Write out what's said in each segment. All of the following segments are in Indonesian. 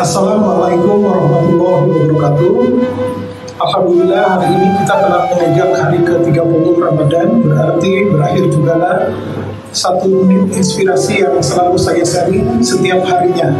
Assalamualaikum warahmatullahi wabarakatuh. Alhamdulillah hari ini kita telah menginjak hari ke-30 Ramadan. Berarti berakhir juga lah satu menit inspirasi yang selalu saya share setiap harinya.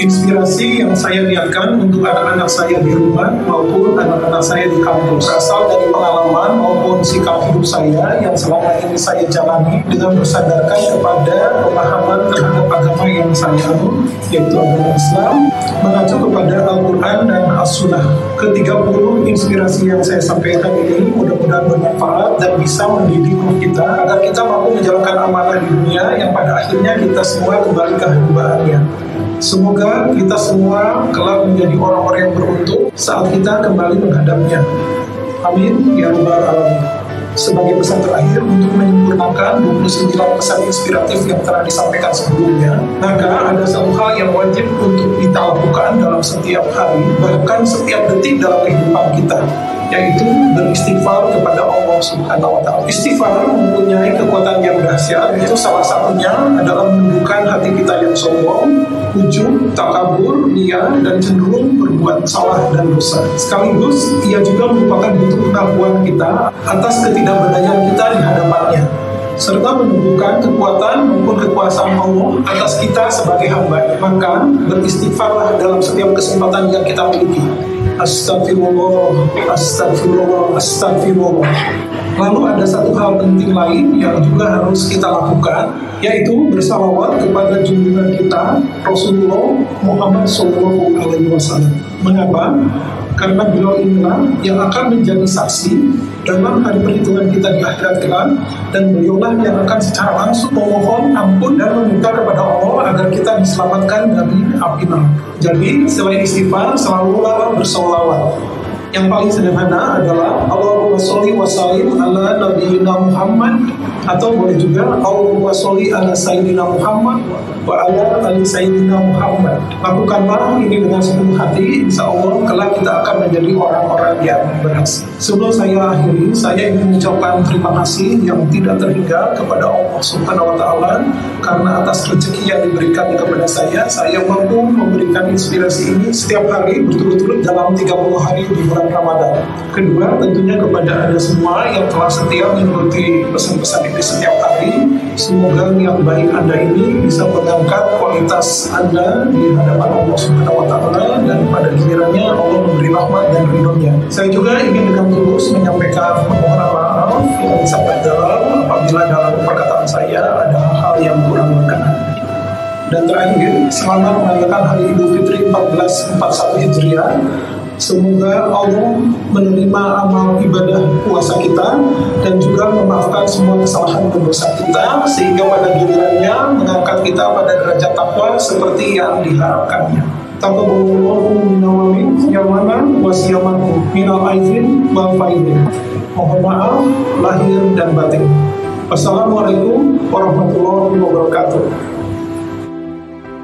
Inspirasi yang saya lihatkan untuk anak-anak saya di rumah maupun anak-anak saya di kampus asal dari pengalaman maupun sikap hidup saya yang selama ini saya jalani dengan bersadarkan kepada pemahaman terhadap agama yang saya anut yaitu agama Islam mengacu kepada Al-Quran dan As-Sunnah ketiga puluh inspirasi yang saya sampaikan ini mudah-mudahan bermanfaat dan bisa mendidik kita agar kita mampu menjalankan amanah di dunia yang pada akhirnya kita semua kembali ke hambaannya Semoga kita semua kelak menjadi orang-orang yang beruntung saat kita kembali menghadapnya. Amin ya rabbal alamin. Sebagai pesan terakhir untuk menyempurnakan 29 pesan inspiratif yang telah disampaikan sebelumnya, maka ada satu hal yang wajib untuk kita lakukan dalam setiap hari, bahkan setiap detik dalam kehidupan kita, yaitu beristighfar kepada Allah Subhanahu wa taala. Istighfar mempunyai kekuatan yang dahsyat. Itu salah satunya adalah yang sombong, ujub, takabur, ria, dan cenderung berbuat salah dan dosa. Sekaligus, ia juga merupakan bentuk pengakuan kita atas ketidakberdayaan kita di hadapannya serta menunjukkan kekuatan maupun kekuasaan Allah atas kita sebagai hamba. Maka beristighfarlah dalam setiap kesempatan yang kita miliki. Astagfirullah, astagfirullah, astagfirullah. Lalu ada satu hal penting lain yang juga harus kita lakukan, yaitu bersalawat kepada junjungan kita Rasulullah Muhammad SAW. Mengapa? Karena beliau inilah yang akan menjadi saksi dalam hari perhitungan kita di akhirat kelak dan beliaulah yang akan secara langsung memohon ampun dan meminta kepada Allah agar kita diselamatkan dari api neraka. Jadi selain istighfar selalu bersolawat yang paling sederhana adalah Allahumma sholli wa sallim ala nabiyina Muhammad atau boleh juga Allahumma sholli ala sayyidina Muhammad wa ala ali sayyidina Muhammad. Lakukanlah ini dengan sepenuh hati, insya Allah kelak kita akan menjadi orang-orang yang berhasil. Sebelum saya akhiri, saya ingin mengucapkan terima kasih yang tidak terhingga kepada Allah Subhanahu wa taala karena atas rezeki yang diberikan kepada saya, saya mampu memberikan inspirasi ini setiap hari berturut-turut dalam 30 hari di bulan Ramadan. Kedua, tentunya kepada Anda semua yang telah setia mengikuti pesan-pesan ini setiap hari. Semoga yang baik Anda ini bisa mengangkat kualitas Anda di hadapan Allah Subhanahu wa taala dan pada gilirannya Allah memberi rahmat dan ridhonya. Saya juga ingin dengan tulus menyampaikan permohonan maaf yang sangat dalam apabila dalam perkataan saya ada hal-hal yang kurang berkenan. Dan terakhir, selamat merayakan Hari Idul Fitri 1441 Hijriah Semoga Allah menerima amal ibadah puasa kita dan juga memaafkan semua kesalahan dan dosa kita sehingga pada gilirannya mengangkat kita pada derajat takwa seperti yang diharapkannya. Taqabbalallahu minna wa min yamana wa minal aizin wal. Mohon maaf lahir dan batin. Wassalamualaikum warahmatullahi wabarakatuh.